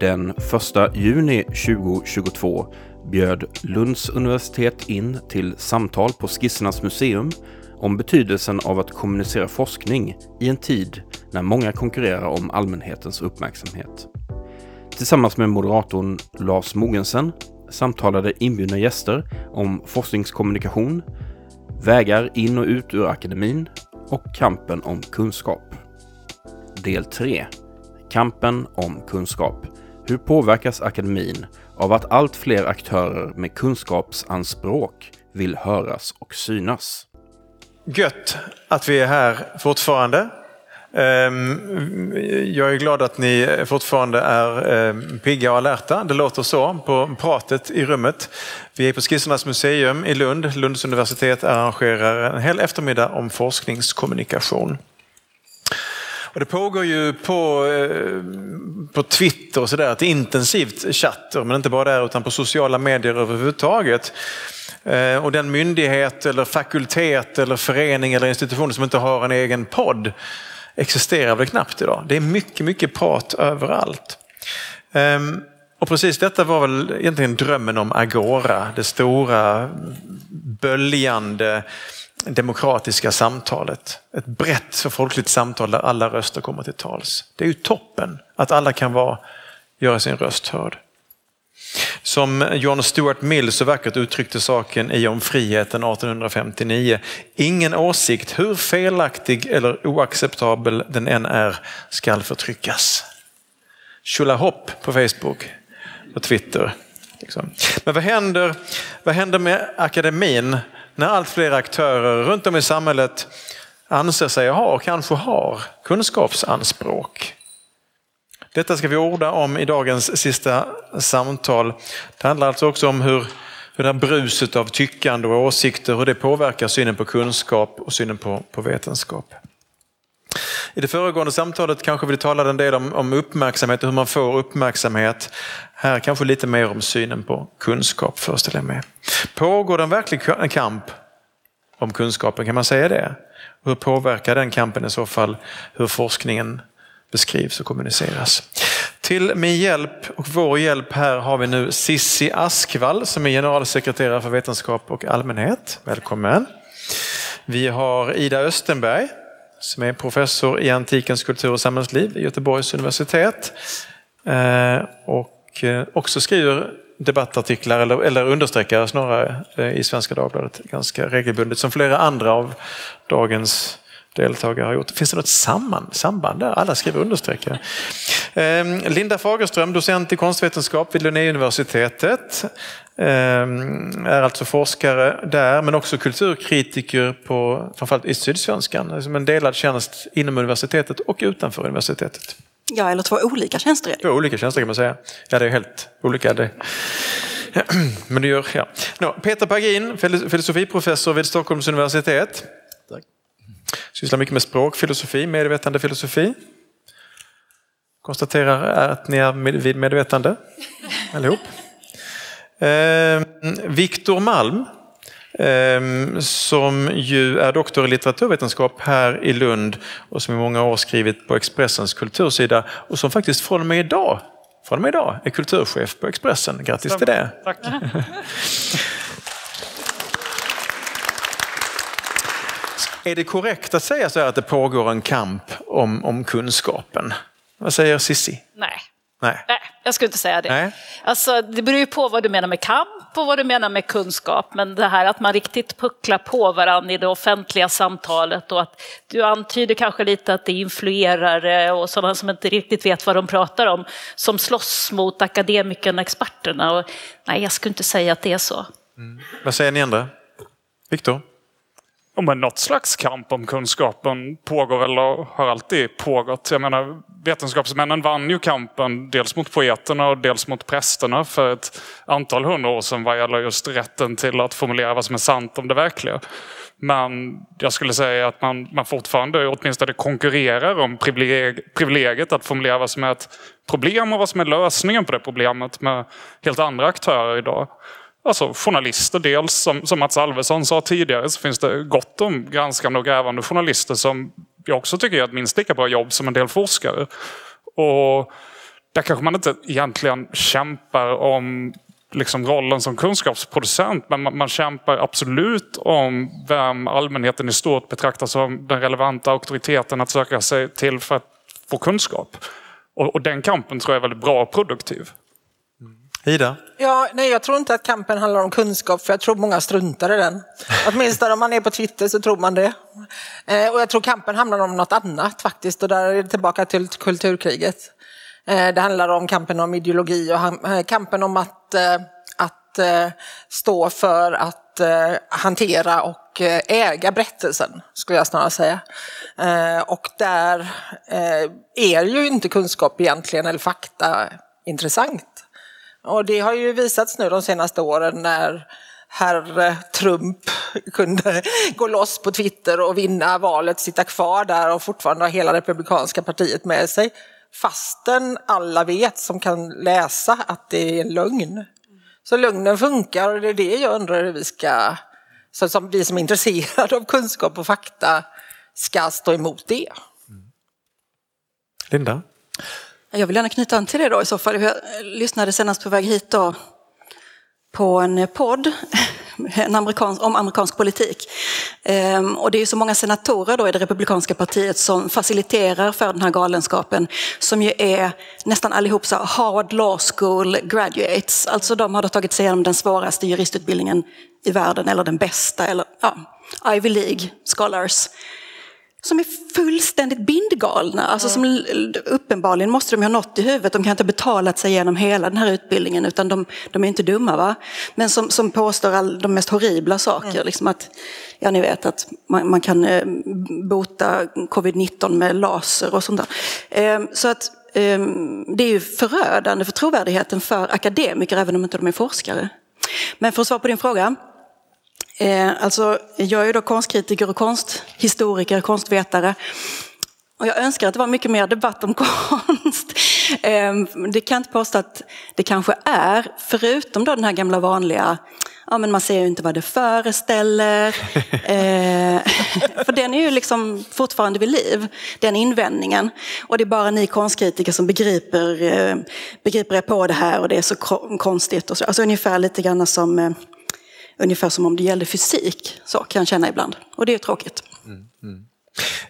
Den 1 juni 2022 bjöd Lunds universitet in till samtal på Skissernas museum om betydelsen av att kommunicera forskning i en tid när många konkurrerar om allmänhetens uppmärksamhet. Tillsammans med moderatorn Lars Mogensen samtalade inbjudna gäster om forskningskommunikation, vägar in och ut ur akademin och kampen om kunskap. Del 3. Kampen om kunskap. Hur påverkas akademin av att allt fler aktörer med kunskapsanspråk vill höras och synas? Gött att vi är här fortfarande. Ehm, jag är glad att ni fortfarande är ehm, pigga och alerta. Det låter så på pratet i rummet. Vi är på Skissernas museum i Lund. Lunds universitet arrangerar en hel eftermiddag om forskningskommunikation. Och det pågår ju på, eh, på Twitter och sådär ett intensivt chatt, men inte bara där utan på sociala medier överhuvudtaget. Eh, och den myndighet eller fakultet eller förening eller institution som inte har en egen podd existerar väl knappt idag. Det är mycket, mycket prat överallt. Ehm, och precis detta var väl egentligen drömmen om Agora, det stora böljande demokratiska samtalet. Ett brett och folkligt samtal där alla röster kommer till tals. Det är ju toppen att alla kan vara, göra sin röst hörd. Som John Stuart Mill så vackert uttryckte saken i Om friheten 1859. Ingen åsikt, hur felaktig eller oacceptabel den än är, skall förtryckas. Tjolahopp på Facebook och Twitter. Liksom. Men vad händer, vad händer med akademin när allt fler aktörer runt om i samhället anser sig ha och kanske har kunskapsanspråk? Detta ska vi orda om i dagens sista samtal. Det handlar alltså också om hur, hur det här bruset av tyckande och åsikter, hur det påverkar synen på kunskap och synen på, på vetenskap. I det föregående samtalet kanske vi talade en del om, om uppmärksamhet och hur man får uppmärksamhet. Här kanske lite mer om synen på kunskap föreställer jag mig. Pågår det en verklig kamp om kunskapen, kan man säga det? Hur påverkar den kampen i så fall hur forskningen beskrivs och kommuniceras. Till min hjälp och vår hjälp här har vi nu Sissi Askvall som är generalsekreterare för vetenskap och allmänhet. Välkommen. Vi har Ida Östenberg som är professor i antikens kultur och samhällsliv vid Göteborgs universitet. Eh, och eh, också skriver debattartiklar eller, eller understreckare snarare eh, i Svenska Dagbladet ganska regelbundet som flera andra av dagens deltagare har gjort. Finns det något samman, samband där? Alla skriver understreckare. Linda Fagerström, docent i konstvetenskap vid Linnéuniversitetet. Ehm, är alltså forskare där men också kulturkritiker på framförallt i Sydsvenskan. Som en delad tjänst inom universitetet och utanför universitetet. Ja, eller två olika tjänster. Två olika tjänster kan man säga. Ja, det är helt olika. Det. Men det gör, ja. No, Peter Pagin, filosofiprofessor vid Stockholms universitet. Sysslar mycket med språkfilosofi, medvetandefilosofi. Konstaterar att ni är vid medvetande allihop. Eh, Viktor Malm eh, som ju är doktor i litteraturvetenskap här i Lund och som i många år skrivit på Expressens kultursida och som faktiskt från och med idag, från och med idag är kulturchef på Expressen. Grattis till det! Tack. Är det korrekt att säga så att det pågår en kamp om, om kunskapen? Vad säger Sissi? Nej. Nej. Nej, jag skulle inte säga det. Nej. Alltså, det beror ju på vad du menar med kamp och vad du menar med kunskap. Men det här att man riktigt pucklar på varandra i det offentliga samtalet och att du antyder kanske lite att det är influerare och sådana som inte riktigt vet vad de pratar om som slåss mot akademikerna och experterna. Och, nej, jag skulle inte säga att det är så. Mm. Vad säger ni andra? Viktor? Ja, men något slags kamp om kunskapen pågår och har alltid pågått. Jag menar, vetenskapsmännen vann ju kampen dels mot poeterna och dels mot prästerna för ett antal hundra år sedan vad gäller just rätten till att formulera vad som är sant om det verkliga. Men jag skulle säga att man, man fortfarande åtminstone konkurrerar om privilegiet att formulera vad som är ett problem och vad som är lösningen på det problemet med helt andra aktörer idag. Alltså journalister dels, som, som Mats Alvesson sa tidigare, så finns det gott om granskande och grävande journalister som jag också tycker gör ett minst lika bra jobb som en del forskare. Och där kanske man inte egentligen kämpar om liksom rollen som kunskapsproducent men man, man kämpar absolut om vem allmänheten i stort betraktar som den relevanta auktoriteten att söka sig till för att få kunskap. Och, och den kampen tror jag är väldigt bra och produktiv. Ida? Ja, nej, jag tror inte att kampen handlar om kunskap, för jag tror många struntar i den. Åtminstone om man är på Twitter så tror man det. Eh, och jag tror kampen handlar om något annat faktiskt, och där är det tillbaka till kulturkriget. Eh, det handlar om kampen om ideologi och ham- eh, kampen om att, eh, att eh, stå för att eh, hantera och eh, äga berättelsen, skulle jag snarare säga. Eh, och där eh, är ju inte kunskap egentligen, eller fakta, intressant. Och det har ju visats nu de senaste åren när herr Trump kunde gå loss på Twitter och vinna valet, sitta kvar där och fortfarande ha hela republikanska partiet med sig. Fastän alla vet som kan läsa att det är en lögn. Så lögnen funkar och det är det jag undrar hur vi ska, så som vi som är intresserade av kunskap och fakta, ska stå emot det. Linda? Jag vill gärna knyta an till det då i så fall. Jag lyssnade senast på väg hit då på en podd en amerikansk, om amerikansk politik. Ehm, och det är ju så många senatorer då i det republikanska partiet som faciliterar för den här galenskapen som ju är nästan allihop så Harvard Law School graduates. Alltså de har då tagit sig igenom den svåraste juristutbildningen i världen eller den bästa eller ja, Ivy League scholars som är fullständigt bindgalna. Alltså som uppenbarligen måste de ha något i huvudet. De kan inte ha betalat sig igenom hela den här utbildningen utan de, de är inte dumma. va? Men som, som påstår all, de mest horribla saker. Liksom att, ja ni vet att man, man kan eh, bota covid-19 med laser och sånt där. Eh, så att eh, det är ju förödande för trovärdigheten för akademiker även om inte de är forskare. Men för att svara på din fråga. Eh, alltså, jag är då konstkritiker och konsthistoriker, konstvetare. Och jag önskar att det var mycket mer debatt om konst. Eh, det kan jag inte påstå att det kanske är, förutom då den här gamla vanliga Ja, men man ser ju inte vad det föreställer. Eh, för den är ju liksom fortfarande vid liv, den invändningen. Och det är bara ni konstkritiker som begriper, eh, begriper er på det här och det är så ko- konstigt. Och så. Alltså ungefär lite grann som Ungefär som om det gällde fysik, så kan jag känna ibland. Och det är tråkigt.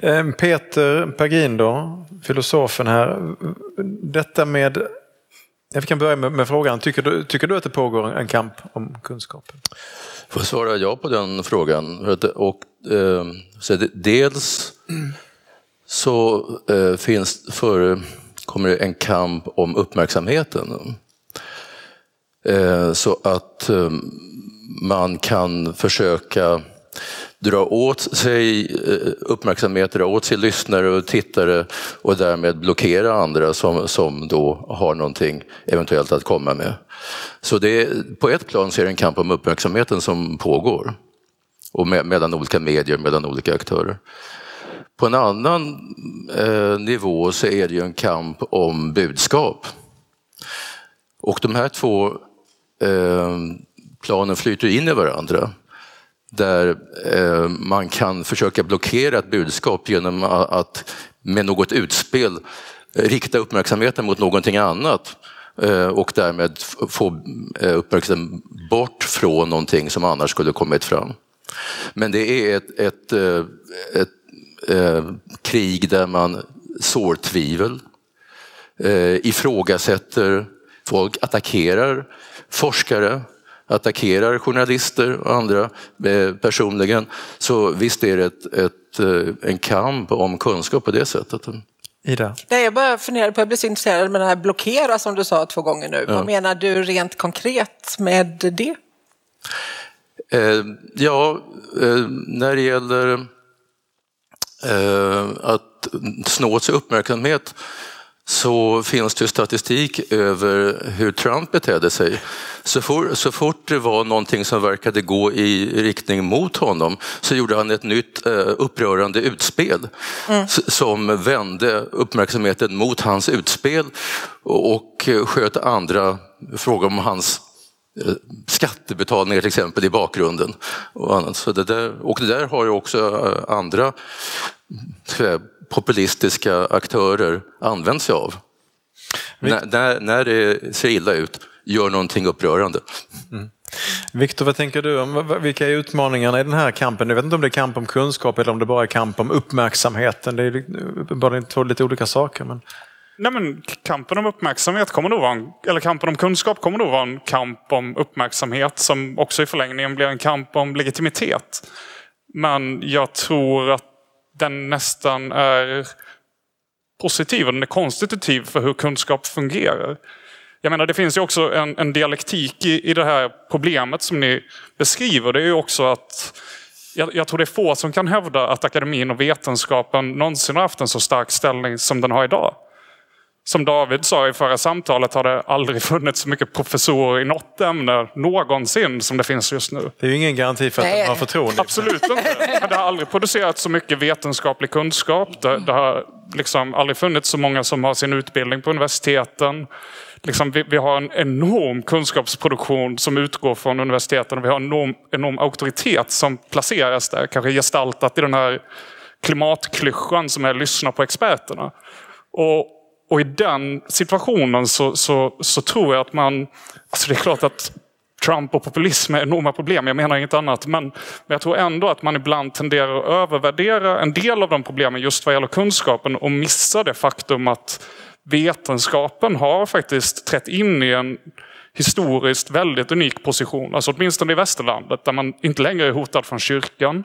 Eh, Peter Pergin då, filosofen här. Detta med, vi kan börja med, med frågan, tycker du, tycker du att det pågår en kamp om kunskapen? Får jag svara ja på den frågan? Och, eh, så det, dels så eh, finns, förekommer det en kamp om uppmärksamheten. Eh, så att eh, man kan försöka dra åt sig eh, uppmärksamhet, dra åt sig lyssnare och tittare och därmed blockera andra som, som då har någonting eventuellt att komma med. Så det, på ett plan så är det en kamp om uppmärksamheten som pågår och med, mellan olika medier, mellan olika aktörer. På en annan eh, nivå så är det ju en kamp om budskap. Och de här två eh, planen flyter in i varandra. Där eh, man kan försöka blockera ett budskap genom att med något utspel eh, rikta uppmärksamheten mot någonting annat eh, och därmed få uppmärksamheten bort från någonting som annars skulle kommit fram. Men det är ett, ett, ett, ett, eh, krig där man sår tvivel, eh, ifrågasätter folk, attackerar forskare, attackerar journalister och andra eh, personligen. Så visst är det ett, ett, eh, en kamp om kunskap på det sättet. Ida? Nej, jag bara funderar på, jag blir så intresserad med den här blockera som du sa två gånger nu. Vad menar du rent konkret med det? Eh, ja, eh, när det gäller eh, att snå åt sig uppmärksamhet så finns det statistik över hur Trump betedde sig. Så, for, så fort det var någonting som verkade gå i riktning mot honom så gjorde han ett nytt eh, upprörande utspel s- som vände uppmärksamheten mot hans utspel och, och sköt andra frågor om hans eh, skattebetalningar till exempel i bakgrunden. Och, annat. Så det där, och det där har ju också eh, andra säga, populistiska aktörer använt sig av. När, när, när det ser illa ut, gör någonting upprörande. Viktor, vad tänker du om vilka är utmaningarna i den här kampen? Jag vet inte om det är kamp om kunskap eller om det bara är kamp om uppmärksamheten. Det är uppenbarligen två lite olika saker. Men... Nej, men kampen om uppmärksamhet kommer nog vara en, eller kampen om kunskap kommer nog vara en kamp om uppmärksamhet som också i förlängningen blir en kamp om legitimitet. Men jag tror att den nästan är positiv och den är konstitutiv för hur kunskap fungerar. Jag menar, det finns ju också en, en dialektik i, i det här problemet som ni beskriver. Det är ju också att jag, jag, tror det är få som kan hävda att akademin och vetenskapen någonsin har haft en så stark ställning som den har idag. Som David sa i förra samtalet har det aldrig funnits så mycket professorer i något ämne någonsin som det finns just nu. Det är ju ingen garanti för att de har förtroende. Absolut inte. Men det har aldrig producerats så mycket vetenskaplig kunskap. Det, det har liksom aldrig funnits så många som har sin utbildning på universiteten. Liksom, vi, vi, har en enorm kunskapsproduktion som utgår från universiteten och vi har en enorm, enorm auktoritet som placeras där. Kanske gestaltat i den här klimatklyschan som är lyssna på experterna. Och, och i den situationen så, så, så, tror jag att man... Alltså det är klart att Trump och populism är enorma problem, jag menar inget annat. Men, men jag tror ändå att man ibland tenderar att övervärdera en del av de problemen just vad gäller kunskapen och missa det faktum att vetenskapen har faktiskt trätt in i en historiskt väldigt unik position. Alltså åtminstone i västerlandet där man inte längre är hotad från kyrkan.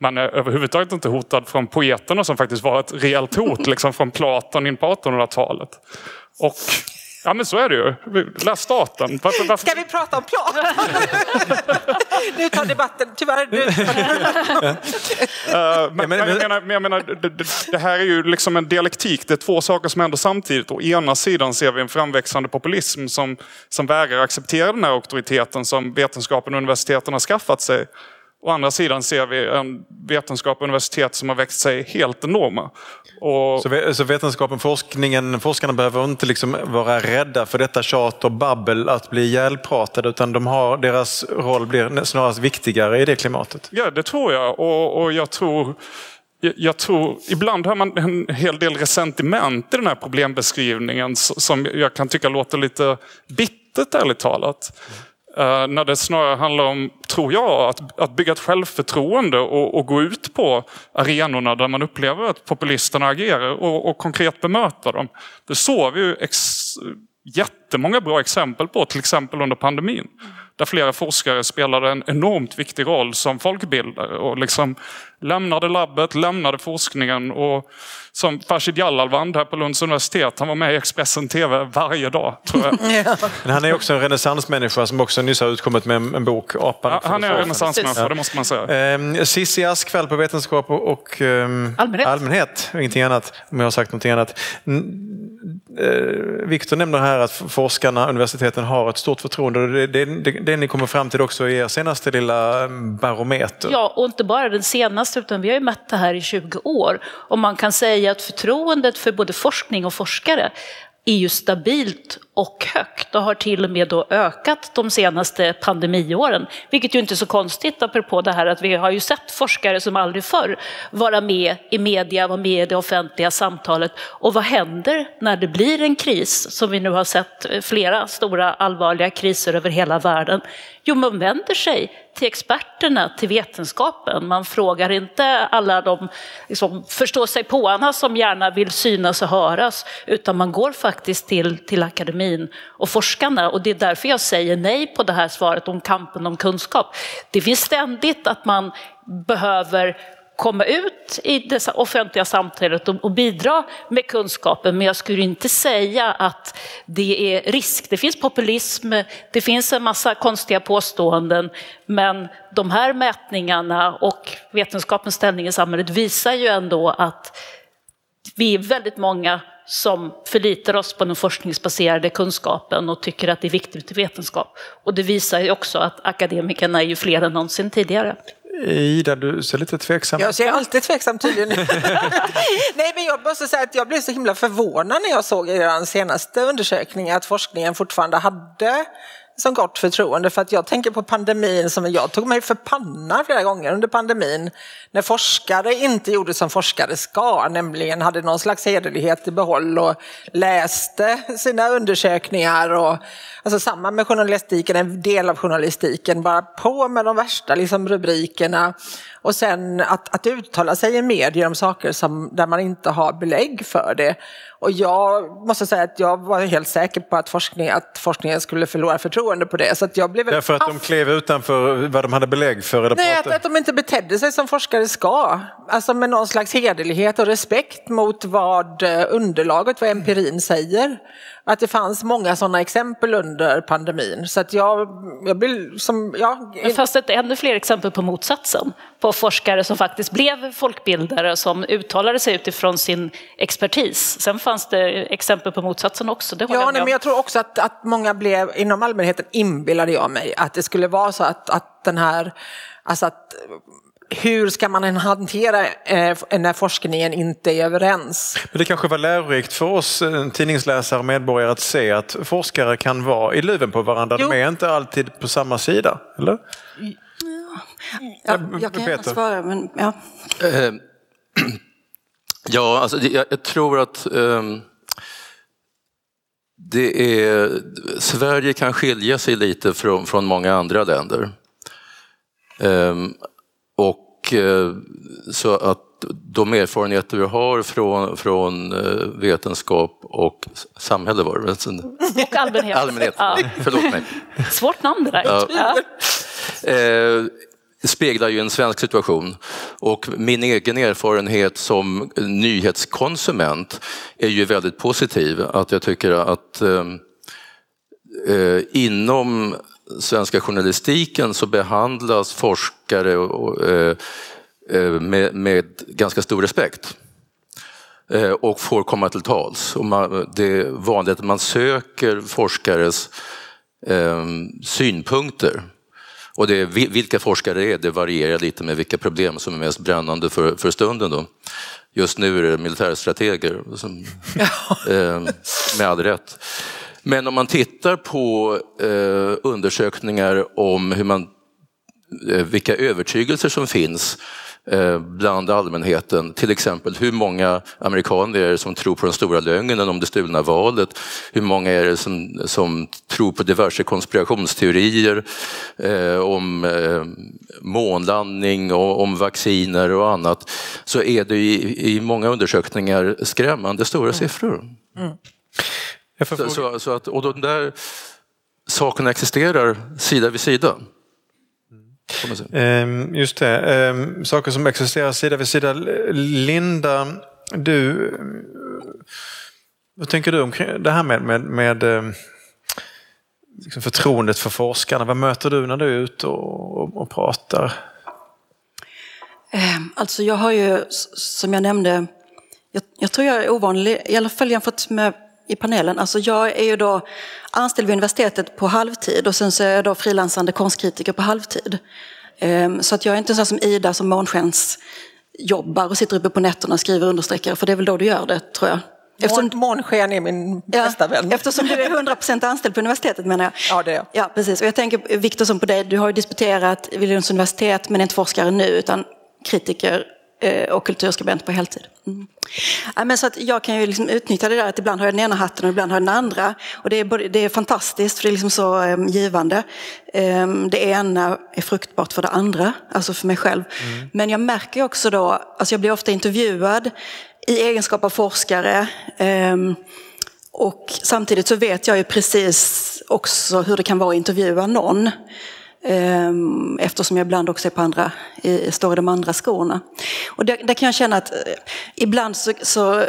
Man är överhuvudtaget inte hotad från poeterna som faktiskt var ett reellt hot liksom från Platon in på 1800-talet. Och Ja men så är det ju. Läs staten. Varför, varför... Ska vi prata om Platon? nu tar debatten, tyvärr. Nu uh, men, men, jag menar, jag menar det, det, det, här är ju liksom en dialektik. Det är två saker som händer samtidigt. Å ena sidan ser vi en framväxande populism som, som vägrar acceptera den här auktoriteten som vetenskapen och universiteten har skaffat sig. Å andra sidan ser vi en vetenskap och universitet som har växt sig helt enorma. Och... Så, så vetenskapen, forskningen, forskarna behöver inte liksom vara rädda för detta tjat och babbel att bli ihjälpratade utan de har, deras roll blir snarast viktigare i det klimatet? Ja, det tror jag. Och, och jag tror jag tror, ibland har man en hel del resentiment i den här problembeskrivningen som jag kan tycka låter lite bittert ärligt talat. Eh, när det snarare handlar om, tror jag, att, att bygga ett självförtroende och, och, gå ut på arenorna där man upplever att populisterna agerar och, och konkret bemöta dem. Det såg vi ju ex, jättemånga bra exempel på, till exempel under pandemin. Där flera forskare spelade en enormt viktig roll som folkbildare och liksom lämnade labbet, lämnade forskningen och som Farshid Jalalvand här på Lunds universitet, han var med i Expressen TV varje dag tror jag. Men han är också en renässansmänniska som också nyss har utkommit med en, en bok, Apan. Ja, han är en renässansmänniska, ja. det måste man säga. Eh, Cissi Askväll på Vetenskap och, och eh, allmänhet. allmänhet, ingenting annat, om jag har sagt någonting annat. Eh, Viktor nämner här att forskarna, universiteten har ett stort förtroende. Det, det, det, det ni kommer fram till också i er senaste lilla barometer. Ja, och inte bara den senaste, utan vi har ju mätt det här i 20 år. Och man kan säga att förtroendet för både forskning och forskare är ju stabilt och högt och har till och med då ökat de senaste pandemiåren. Vilket ju inte är så konstigt apropå det här att vi har ju sett forskare som aldrig förr vara med i media, vara med i det offentliga samtalet. Och vad händer när det blir en kris, som vi nu har sett flera stora allvarliga kriser över hela världen? Jo, man vänder sig till experterna, till vetenskapen. Man frågar inte alla de liksom, förstå-sig-påarna som gärna vill synas och höras, utan man går faktiskt till, till akademin och forskarna. Och det är därför jag säger nej på det här svaret om kampen om kunskap. Det finns ständigt att man behöver komma ut i det offentliga samtalet och bidra med kunskapen. Men jag skulle inte säga att det är risk. Det finns populism, det finns en massa konstiga påståenden. Men de här mätningarna och vetenskapens ställning i samhället visar ju ändå att vi är väldigt många som förlitar oss på den forskningsbaserade kunskapen och tycker att det är viktigt med vetenskap. Och det visar ju också att akademikerna är ju fler än någonsin tidigare. Ida, du ser lite tveksam Jag ser alltid tveksam tydligen. Nej, men jag måste säga att jag blev så himla förvånad när jag såg i er senaste undersökning att forskningen fortfarande hade som gott förtroende för att jag tänker på pandemin som jag tog mig för pannan flera gånger under pandemin när forskare inte gjorde som forskare ska, nämligen hade någon slags hederlighet i behåll och läste sina undersökningar och alltså samma med journalistiken, en del av journalistiken, bara på med de värsta liksom, rubrikerna och sen att, att uttala sig i medier om saker som, där man inte har belägg för det. Och jag måste säga att jag var helt säker på att, forskning, att forskningen skulle förlora förtroende på det. Så att jag blev Därför att de klev utanför vad de hade belägg för? Nej, att, att de inte betedde sig som forskare ska. Alltså med någon slags hederlighet och respekt mot vad eh, underlaget, vad empirin säger. Att det fanns många sådana exempel under pandemin. Så att jag, jag blir som... Ja, fanns det inte ännu fler exempel på motsatsen? På forskare som faktiskt blev folkbildare som uttalade sig utifrån sin expertis. Sen fanns det exempel på motsatsen också, Ja, jag nej, men jag tror också att, att många blev, inom allmänheten inbillade jag mig, att det skulle vara så att, att den här, alltså att hur ska man hantera eh, när forskningen inte är överens? Men det kanske var lärorikt för oss eh, tidningsläsare och medborgare att se att forskare kan vara i luven på varandra. Jo. De är inte alltid på samma sida, eller? Ja, jag kan gärna svara, men ja. Eh, Ja, alltså, jag, jag tror att ehm, det är, Sverige kan skilja sig lite från, från många andra länder. Och eh, så att de erfarenheter vi har från, från eh, vetenskap och samhälle var det väl? Och allmänhet. Allmänhet, Ja. förlåt mig. Svårt namn det där. Ja. Ja. eh, speglar ju en svensk situation. Och min egen erfarenhet som nyhetskonsument är ju väldigt positiv. Att jag tycker att eh, eh, inom svenska journalistiken så behandlas forskare och, eh, eh, med, med ganska stor respekt eh, och får komma till tals. Och man, det är vanligt att man söker forskares eh, synpunkter. Och det vilka forskare det är, det varierar lite med vilka problem som är mest brännande för, för stunden. Då. Just nu är det militärstrateger, som, eh, med all rätt. Men om man tittar på eh, undersökningar om hur man, eh, vilka övertygelser som finns eh, bland allmänheten. Till exempel hur många amerikaner är det som tror på den stora lögnen om det stulna valet? Hur många är det som, som tror på diverse konspirationsteorier eh, om eh, månlandning och om vacciner och annat? Så är det i, i många undersökningar skrämmande stora siffror. Jag får Så, så, så att, och de där sakerna existerar sida vid sida. Ehm, Just det, Ehm, saker som existerar sida vid sida. Linda, du, vad tänker du om det här med, med, med ehm, liksom förtroendet för forskarna? Vad möter du när du är ute och, och, och pratar? Eh, Alltså jag har ju, som jag nämnde, jag, jag tror jag är ovanlig, i alla fall jämfört med i panelen. Alltså jag är ju då anställd vid universitetet på halvtid och sen så är jag då frilansande konstkritiker på halvtid. Eh, Så att jag är inte så som Ida som månskens jobbar och sitter uppe på nätterna och skriver understreckare, för det är väl då du gör det, tror jag. Mån, månsken är min bästa vän. Eftersom du är 100% anställd på universitetet menar jag. Ja, det är jag. Ja, precis. Och jag tänker Viktor som på dig, du har ju disputerat vid Lunds universitet men är inte forskare nu utan kritiker och kulturskribent på heltid. Mm. Ja, men så att jag kan ju liksom utnyttja det där att ibland har jag den ena hatten och ibland har jag den andra. Och det är, både, det är fantastiskt för det är liksom så eh, givande. Eh, det ena är fruktbart för det andra, alltså för mig själv. Men jag märker också då, alltså jag blir ofta intervjuad i egenskap av forskare. ehm, och samtidigt så vet jag ju precis också hur det kan vara att intervjua någon. Ehm, eftersom jag ibland också är på andra, står i de andra skorna. Och där, där kan jag känna att eh, ibland så, så eh,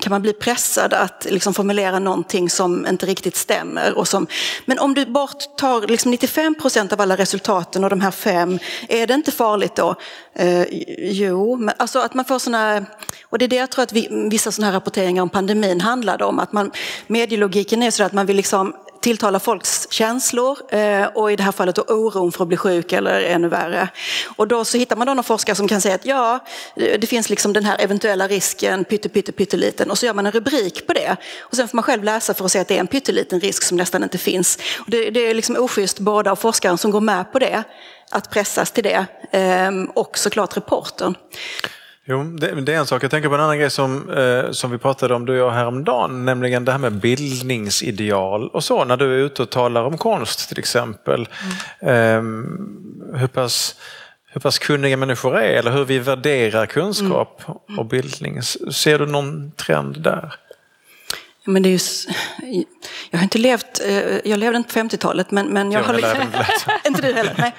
kan man bli pressad att liksom formulera någonting som inte riktigt stämmer. Och som, men om du bort tar liksom 95 procent av alla resultaten och de här fem, är det inte farligt då? Eh, jo, men alltså att man får såna, och det är det jag tror att vi, vissa sådana här rapporteringar om pandemin handlade om. Att man, medielogiken är så att man vill liksom tilltalar folks känslor eh, och i det här fallet då oron för att bli sjuk eller ännu värre. Och då så hittar man då någon forskare som kan säga att ja, det finns liksom den här eventuella risken, pytte, pytte, pytteliten och så gör man en rubrik på det. Och sen får man själv läsa för att se att det är en pytteliten risk som nästan inte finns. Och det, det är liksom oschysst både av forskaren som går med på det, att pressas till det, ehm, och såklart reportern. Jo, det, det, är en sak. Jag tänker på en annan grej som, eh, som vi pratade om du och jag häromdagen, nämligen det här med bildningsideal och så, när du är ute och talar om konst till exempel. Mm. Eh, hur, pass, hur pass kunniga människor är eller hur vi värderar kunskap mm. och bildning. Ser du någon trend där? Men det är ju, jag har inte levt, eh, jag levde inte på 50-talet men, men jag, jag har liksom, inte du heller, nej.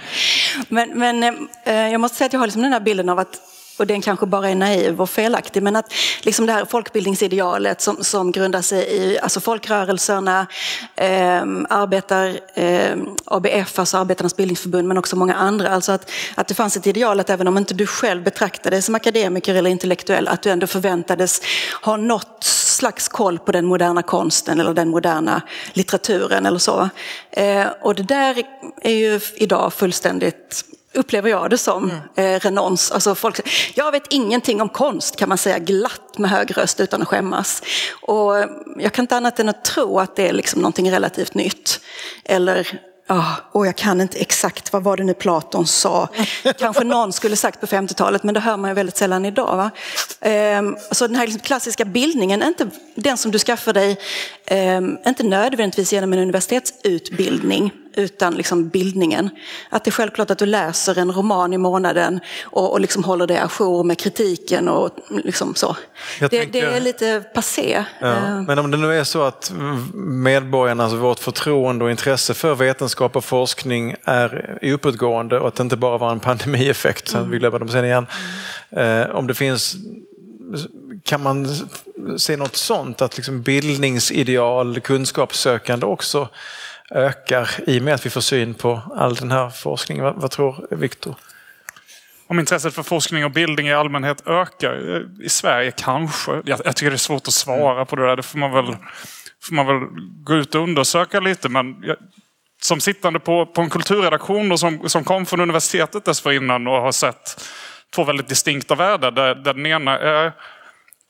Men, men eh, jag måste säga att jag har liksom den här bilden av att och den kanske bara är naiv och felaktig, men att liksom det här folkbildningsidealet som, som grundar sig i alltså folkrörelserna, eh, arbetar, eh, ABF, alltså Arbetarnas bildningsförbund, men också många andra. Alltså att, att det fanns ett ideal att även om inte du själv betraktade dig som akademiker eller intellektuell, att du ändå förväntades ha något slags koll på den moderna konsten eller den moderna litteraturen eller så. Eh, och det där är ju idag fullständigt upplever jag det som, mm. eh, renons. Alltså folk, jag vet ingenting om konst kan man säga glatt med hög röst utan att skämmas. Och jag kan inte annat än att tro att det är liksom någonting relativt nytt. Eller Ja, och jag kan inte exakt vad var det nu Platon sa. Kanske någon skulle sagt på 50-talet, men det hör man ju väldigt sällan idag. Va? Ehm, så den här liksom klassiska bildningen, är inte den som du skaffar dig, ehm, inte nödvändigtvis genom en universitetsutbildning, utan liksom bildningen. Att det är självklart att du läser en roman i månaden och, och liksom håller dig ajour med kritiken och liksom så. Det, tänker, det, är lite passé. Ja, ehm. men om det nu är så att medborgarnas, vårt förtroende och intresse för vetenskap och forskning är uppåtgående och att det inte bara var en pandemieffekt, att vi glömmer dem sen igen. Mm. om det finns kan man se något sånt, att liksom bildningsideal, kunskapssökande också ökar i och med att vi får syn på all den här forskningen. Vad, vad tror Viktor? Om intresset för forskning och bildning i allmänhet ökar i Sverige, kanske. Jag, jag tycker det är svårt att svara på det där. Det får man väl, får man väl gå ut och undersöka lite. Men jag, som sittande på, på en kulturredaktion och som, som kom från universitetet dessförinnan och har sett två väldigt distinkta världar. Där, där den ena är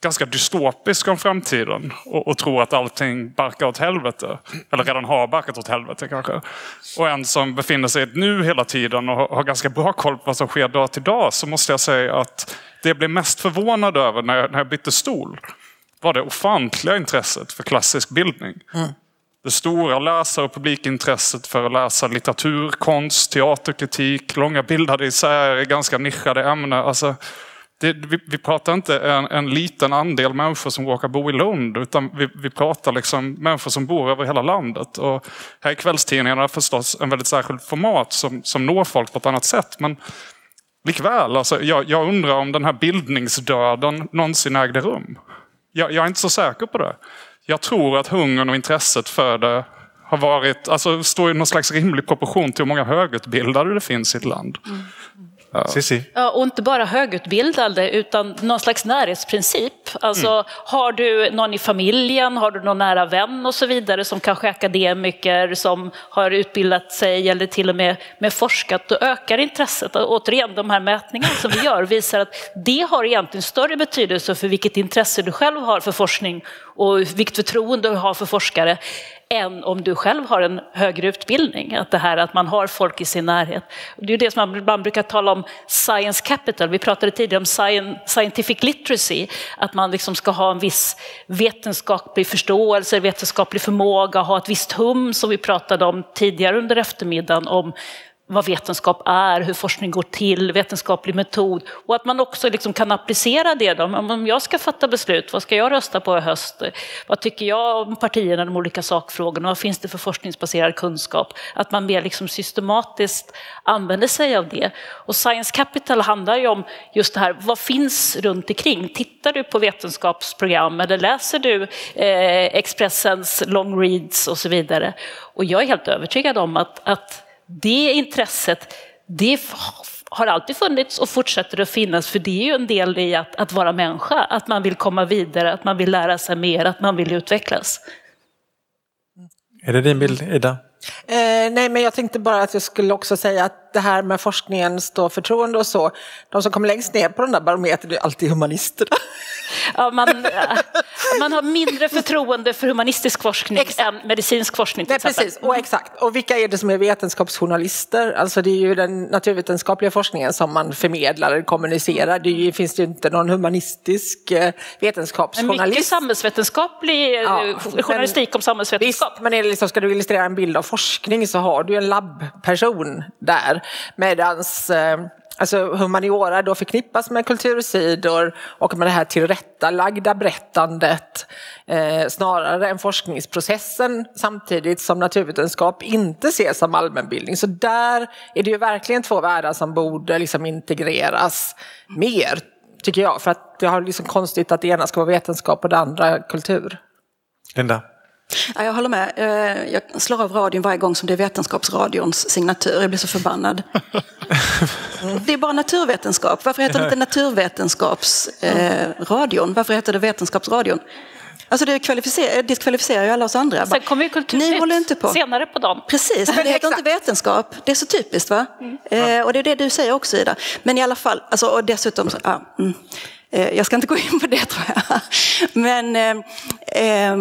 ganska dystopisk om framtiden och, och tror att allting barkar åt helvete. Eller redan har barkat åt helvete kanske. Och en som befinner sig i ett nu hela tiden och har, ganska bra koll på vad som sker dag till dag. Så måste jag säga att det jag blev mest förvånad över när jag, när jag bytte stol var det ofantliga intresset för klassisk bildning. Mm. Det stora läsar och publikintresset för att läsa litteratur, konst, teaterkritik, långa bildade isär i ganska nischade ämnen. Alltså, det, vi, vi, pratar inte en, en, liten andel människor som råkar bo i Lund, utan vi, vi pratar liksom människor som bor över hela landet. Och här är kvällstidningarna förstås en väldigt särskild format som, som når folk på ett annat sätt. Men likväl, alltså, jag, jag undrar om den här bildningsdöden någonsin ägde rum. Jag, jag är inte så säker på det. Jag tror att hungern och intresset för det har varit, alltså står i någon slags rimlig proportion till hur många högutbildade det finns i ett land. Mm. Ja. Ja, och inte bara högutbildade utan någon slags närhetsprincip. Alltså, mm. Har du någon i familjen, har du någon nära vän och så vidare som kanske är akademiker som har utbildat sig eller till och med, med forskat, då ökar intresset. Och återigen, de här mätningarna som vi gör visar att det har egentligen större betydelse för vilket intresse du själv har för forskning och vilket förtroende du har för forskare än om du själv har en högre utbildning. Att det här att man har folk i sin närhet. Det är det som man, ibland brukar tala om science capital. Vi pratade tidigare om scientific literacy, att man liksom ska ha en viss vetenskaplig förståelse, vetenskaplig förmåga, ha ett visst hum som vi pratade om tidigare under eftermiddagen om vad vetenskap är, hur forskning går till, vetenskaplig metod och att man också liksom kan applicera det. Då. Om jag ska fatta beslut, vad ska jag rösta på i höst? Vad tycker jag om partierna, de olika sakfrågorna? Vad finns det för forskningsbaserad kunskap? Att man mer liksom systematiskt använder sig av det. Och Science Capital handlar ju om just det här, vad finns runt omkring? Tittar du på vetenskapsprogram eller läser du eh, Expressens long reads och så vidare? Och jag är helt övertygad om att, att det intresset, det har alltid funnits och fortsätter att finnas för det är ju en del i att, att vara människa, att man vill komma vidare, att man vill lära sig mer, att man vill utvecklas. Är det din bild, Ida? Eh, nej, men jag tänkte bara att jag skulle också säga att det här med forskningens då förtroende och så, de som kommer längst ner på den där barometern är alltid humanisterna. Ja, man, man har mindre förtroende för humanistisk forskning Exakt. än medicinsk forskning Nej, precis. Och, exakt. och vilka är det som är vetenskapsjournalister? Alltså det är ju den naturvetenskapliga forskningen som man förmedlar eller kommunicerar. Det ju, finns ju inte någon humanistisk eh, Men vetenskapsjournalist. mycket samhällsvetenskaplig Ja, eh, journalistik om Visst, samhällsvetenskap. men är liksom, ska du illustrera en bild av forskning så har du en labbperson där. Medans eh, alltså humaniora då förknippas med kultursidor och med det här tillrättalagda berättandet eh, snarare än forskningsprocessen samtidigt som naturvetenskap inte ses som allmänbildning. Så där är det ju verkligen två världar som borde liksom integreras mer, tycker jag. För att det har liksom konstigt att det ena ska vara vetenskap och det andra kultur. Linda? Ja, jag håller med. Eh, Jag slår av radion varje gång som det är Vetenskapsradions signatur. Jag blir så förbannad. Det är bara naturvetenskap. Varför heter det inte Naturvetenskapsradion? Varför heter det Vetenskapsradion? Alltså det kvalificerar, diskvalificerar ju alla oss andra. Sen kommer ju Ni Kulturnytt håller inte på. senare på dagen. Precis, men det heter inte vetenskap. Det är så typiskt va? Eh, och det är det du säger också Ida. Men i alla fall, alltså, och dessutom, så, ah, mm. Eh, jag ska inte gå in på det tror jag. Men, eh, eh,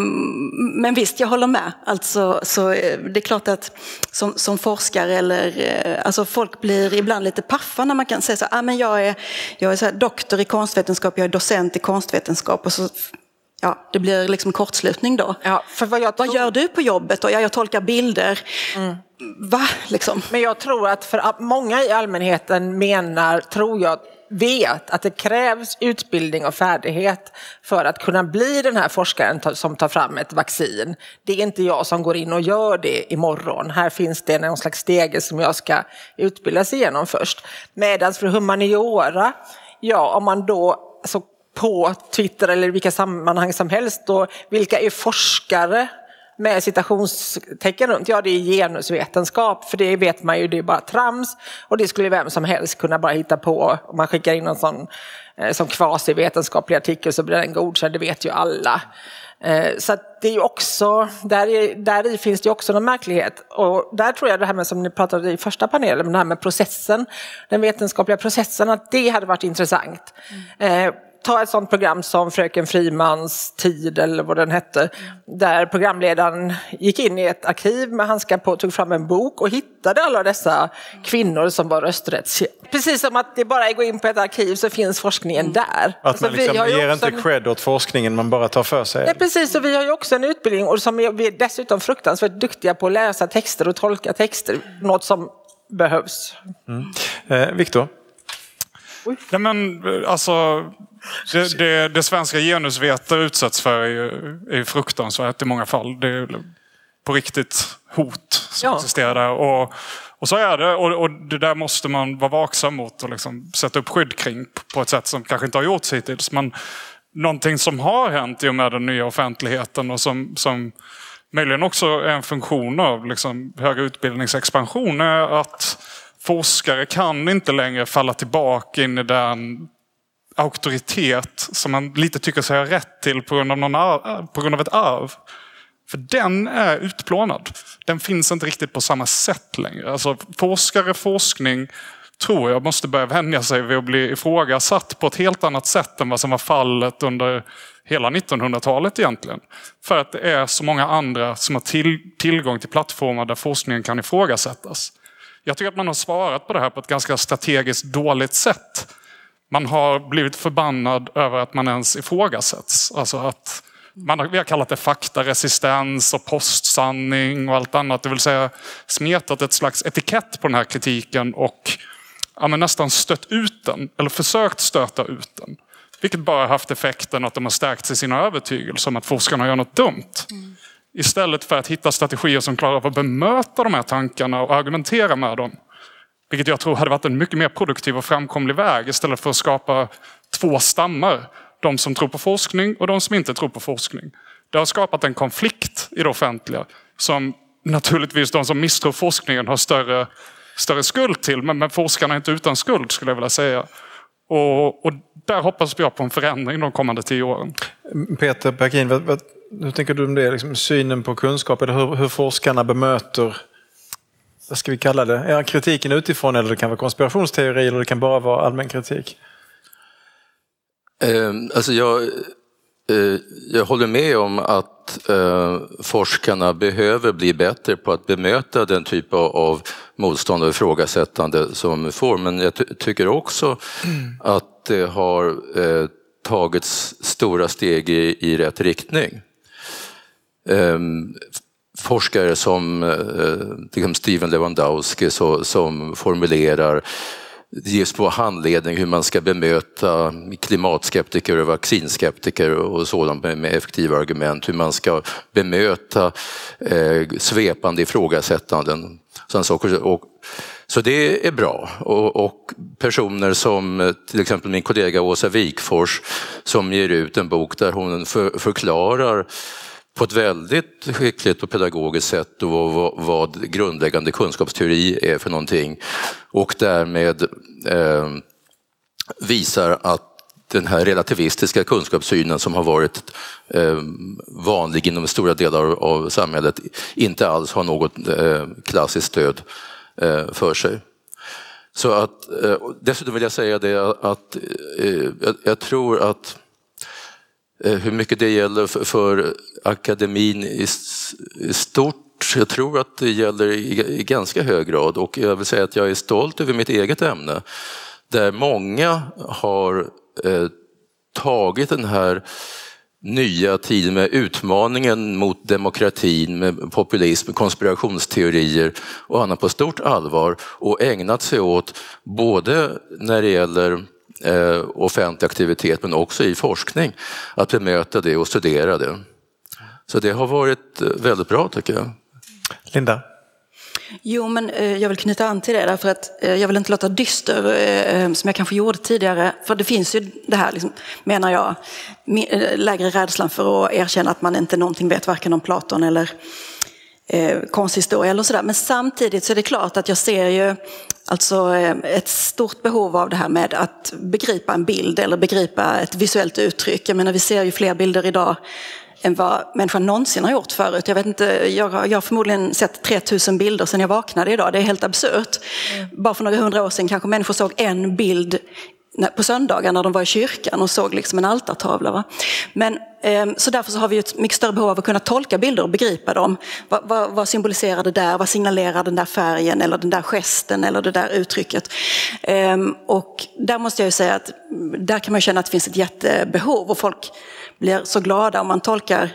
men visst, jag håller med. Alltså, så, eh, det är klart att som, som forskare eller, alltså folk blir ibland lite paffa när man kan säga så ah, men jag är, jag är så doktor i konstvetenskap, jag är docent i konstvetenskap och så Ja, det blir liksom kortslutning då. Ja, för vad, jag Vad tror- gör du på jobbet? Och ja, jag tolkar bilder. Va? Liksom. Men jag tror att för många i allmänheten menar, tror jag, vet att det krävs utbildning och färdighet för att kunna bli den här forskaren som tar fram ett vaccin. Det är inte jag som går in och gör det imorgon. Här finns det någon slags stege som jag ska utbildas igenom först. Medan för humaniora, ja om man då alltså, på Twitter eller i vilka sammanhang som helst, då, vilka är forskare med citationstecken runt, ja det är genusvetenskap, för det vet man ju, det är bara trams och det skulle vem som helst kunna bara hitta på. Om man skickar in en sån eh, som kvasivetenskaplig artikel så blir den godkänd, det vet ju alla. Eh, Så det är också, där, är, där i finns det också någon märklighet. Och där tror jag det här med som ni pratade i första panelen, det här med processen, den vetenskapliga processen, att det hade varit intressant. Eh, ta ett sånt program som Fröken Frimans tid eller vad den hette. Där programledaren gick in i ett arkiv med handskar på, tog fram en bok och hittade alla dessa kvinnor som var rösträtts... Precis som att det bara är att gå in på ett arkiv så finns forskningen där. Att Alltså, man liksom ju ger inte en- cred åt forskningen, man bara tar för sig. Nej, precis, och vi har ju också en utbildning och som är, vi är dessutom fruktansvärt duktiga på att läsa texter och tolka texter. Något som behövs. Eh, Viktor? Nej, men alltså, det, det, det svenska genusvetare utsätts för är ju, är ju fruktansvärt i många fall. Det är på riktigt hot som Ja. existerar där. Och, och så är det. Och, och det där måste man vara vaksam mot och liksom sätta upp skydd kring på ett sätt som kanske inte har gjorts hittills. Men någonting som har hänt i och med den nya offentligheten och som, som möjligen också är en funktion av liksom högre utbildningsexpansion är att forskare kan inte längre falla tillbaka in i den auktoritet som man lite tycker sig ha rätt till på grund av, någon arv, på grund av ett arv. För den är utplånad. Den finns inte riktigt på samma sätt längre. Alltså forskare, forskning tror jag måste börja vänja sig vid att bli ifrågasatt på ett helt annat sätt än vad som var fallet under hela 1900-talet egentligen. För att det är så många andra som har till, tillgång till plattformar där forskningen kan ifrågasättas. Jag tycker att man har svarat på det här på ett ganska strategiskt dåligt sätt. Man har blivit förbannad över att man ens ifrågasätts. Alltså att man har, vi har kallat det faktaresistens och postsanning och allt annat. Det vill säga smetat ett slags etikett på den här kritiken och ja, men nästan stött ut den. Eller försökt stöta ut den. Vilket bara haft effekten att de har stärkt sig i sina övertygelser om att forskarna gör något dumt. Mm. Istället för att hitta strategier som klarar av att bemöta de här tankarna och argumentera med dem. Vilket jag tror hade varit en mycket mer produktiv och framkomlig väg istället för att skapa två stammar. De som tror på forskning och de som inte tror på forskning. Det har skapat en konflikt i det offentliga som naturligtvis de som misstror forskningen har större, större skuld till. Men, men forskarna är inte utan skuld skulle jag vilja säga. Och, och där hoppas jag på en förändring de kommande tio åren. Peter Perkin, vad, vad hur tänker du om det? Liksom synen på kunskap eller hur, hur forskarna bemöter vad ska vi kalla det? är kritiken utifrån eller det kan vara konspirationsteori eller det kan bara vara allmän kritik? Eh, alltså jag, eh, jag håller med om att eh, forskarna behöver bli bättre på att bemöta den typ av, av motstånd och ifrågasättande som vi får. Men jag ty tycker också mm. att det har eh, tagits stora steg i, i rätt riktning. Ehm, forskare som eh, liksom Steven Lewandowski så, som formulerar ges på handledning hur man ska bemöta klimatskeptiker och vaccinskeptiker och sådant med, effektiva argument, hur man ska bemöta eh, svepande ifrågasättanden. saker. Och, så det är bra. Och, och, personer som till exempel min kollega Åsa Wikfors som ger ut en bok där hon för, förklarar på ett väldigt skickligt och pedagogiskt sätt vad, vad grundläggande kunskapsteori är för någonting och därmed eh, visar att den här relativistiska kunskapssynen som har varit eh, vanlig inom stora delar av samhället inte alls har något eh, klassiskt stöd eh, för sig. Så att, eh, dessutom vill jag säga det att eh, jag, jag tror att Eh, Eh, hur mycket det gäller för, för akademin i, stort, jag tror att det gäller i, i, ganska hög grad. Och jag vill säga att jag är stolt över mitt eget ämne där många har eh, tagit den här nya tiden med utmaningen mot demokratin, med populism, konspirationsteorier och annat på stort allvar och ägnat sig åt både när det gäller eh, offentlig aktivitet men också i forskning, att bemöta det och studera det. Så det har varit eh, väldigt bra tycker jag. Linda? Jo, men eh, jag vill knyta an till det därför att eh, jag vill inte låta dyster eh, som jag kanske gjorde tidigare. För det finns ju det här, liksom, menar jag, lägre rädslan för att erkänna att man inte någonting vet varken om Platon eller eh, konsthistoria eller sådär. Men samtidigt så är det klart att jag ser ju alltså eh, ett stort behov av det här med att begripa en bild eller begripa ett visuellt uttryck. Jag menar, vi ser ju fler bilder idag än vad människan någonsin har gjort förut. Jag, vet inte, jag, jag har förmodligen sett 3000 bilder sedan jag vaknade idag. Det är helt absurt. Mm. Bara för några hundra år sedan kanske människor såg en bild på söndagar när de var i kyrkan och såg liksom en altartavla. Va? Men, eh, så därför så har vi ett mycket större behov av att kunna tolka bilder och begripa dem. Vad, vad, vad, symboliserar det där? Vad signalerar den där färgen eller den där gesten eller det där uttrycket? Eh, och där måste jag ju säga att där kan man känna att det finns ett jättebehov och folk blir så glada om man tolkar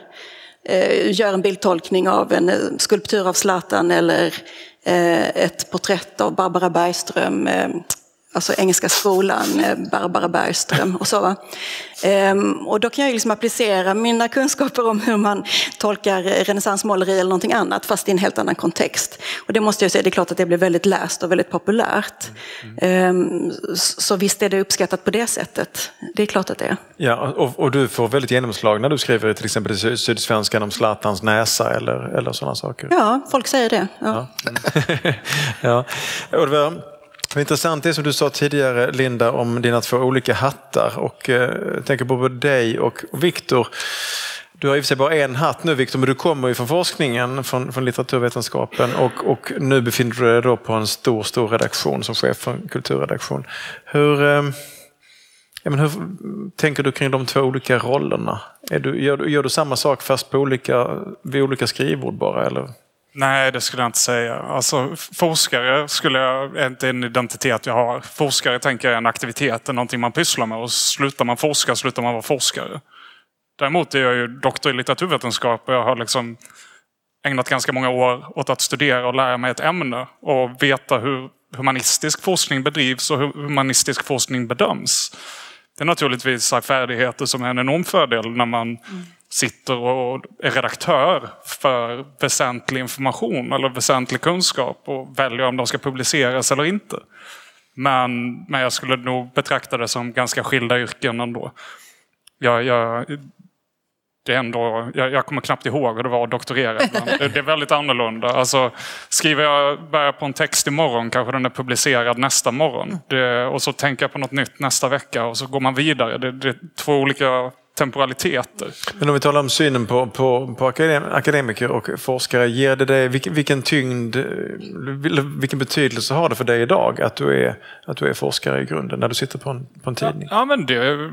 eh, gör en bildtolkning av en eh, skulptur av Zlatan eller eh, ett porträtt av Barbara Bergström ehm, alltså Engelska skolan, eh, Barbara Bergström och så. Ehm, och då kan jag liksom applicera mina kunskaper om hur man tolkar renässansmåleri eller någonting annat fast i en helt annan kontext. Och det måste jag säga, det är klart att det blir väldigt läst och väldigt populärt. Mm. Så visst är det uppskattat på det sättet. Det är klart att det är. Ja, och, och du får väldigt genomslag när du skriver till exempel i Sydsvenskan om Zlatans näsa eller, eller sådana saker. Ja, folk säger det. Ja. ja. ja. Vad intressant det som du sa tidigare Linda om dina två olika hattar och eh, jag tänker på både dig och Viktor. Du har i och för sig bara en hatt nu Viktor, men du kommer ju från forskningen, från, från litteraturvetenskapen och, och nu befinner du dig då på en stor, stor redaktion som chef för en kulturredaktion. Hur, eh, ja, men hur tänker du kring de två olika rollerna? Är du, gör, gör du samma sak fast på olika, vid olika skrivbord bara? Eller? Nej, det skulle jag inte säga. Alltså, forskare skulle jag, inte en identitet jag har. Forskare tänker jag är en aktivitet, någonting man pysslar med. Och slutar man forska slutar man vara forskare. Däremot är jag ju doktor i litteraturvetenskap och jag har liksom ägnat ganska många år åt att studera och lära mig ett ämne och veta hur humanistisk forskning bedrivs och hur humanistisk forskning bedöms. Det är naturligtvis färdigheter som är en enorm fördel när man mm sitter och är redaktör för väsentlig information eller väsentlig kunskap och väljer om de ska publiceras eller inte. Men, men jag skulle nog betrakta det som ganska skilda yrken ändå. Jag, jag, det är ändå, jag, jag kommer knappt ihåg hur det var att doktorera. Det, det, är väldigt annorlunda. Alltså, skriver jag börjar på en text imorgon kanske den är publicerad nästa morgon. Det, och så tänker jag på något nytt nästa vecka och så går man vidare. Det, det är två olika temporaliteter. Men om vi talar om synen på, på, på akadem, akademiker och forskare, ger det dig, vilken, vilken tyngd, eh, vilken betydelse har det för dig idag att du är, att du är forskare i grunden när du sitter på en, på en tidning? Ja, men det,